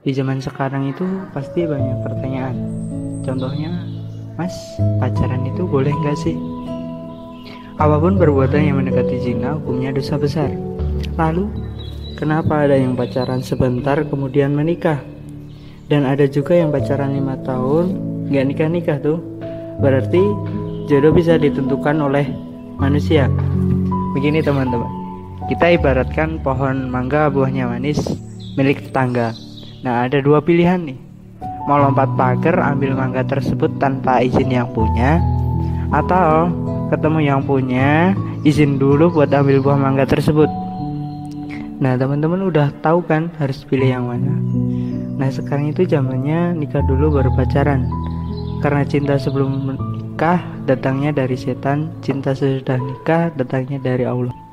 di zaman sekarang itu pasti banyak pertanyaan. Contohnya mas pacaran itu boleh nggak sih? Apa pun perbuatan yang mendekati zina hukumnya dosa besar. Lalu kenapa ada yang pacaran sebentar kemudian menikah? Dan ada juga yang pacaran lima tahun nggak nikah nikah tuh. Berarti jodoh bisa ditentukan oleh manusia. Begini teman-teman. Kita ibaratkan pohon mangga buahnya manis milik tetangga Nah, ada dua pilihan nih. Mau lompat pagar ambil mangga tersebut tanpa izin yang punya atau ketemu yang punya izin dulu buat ambil buah mangga tersebut. Nah, teman-teman udah tahu kan harus pilih yang mana? Nah, sekarang itu zamannya nikah dulu baru pacaran. Karena cinta sebelum menikah datangnya dari setan, cinta sesudah nikah datangnya dari Allah.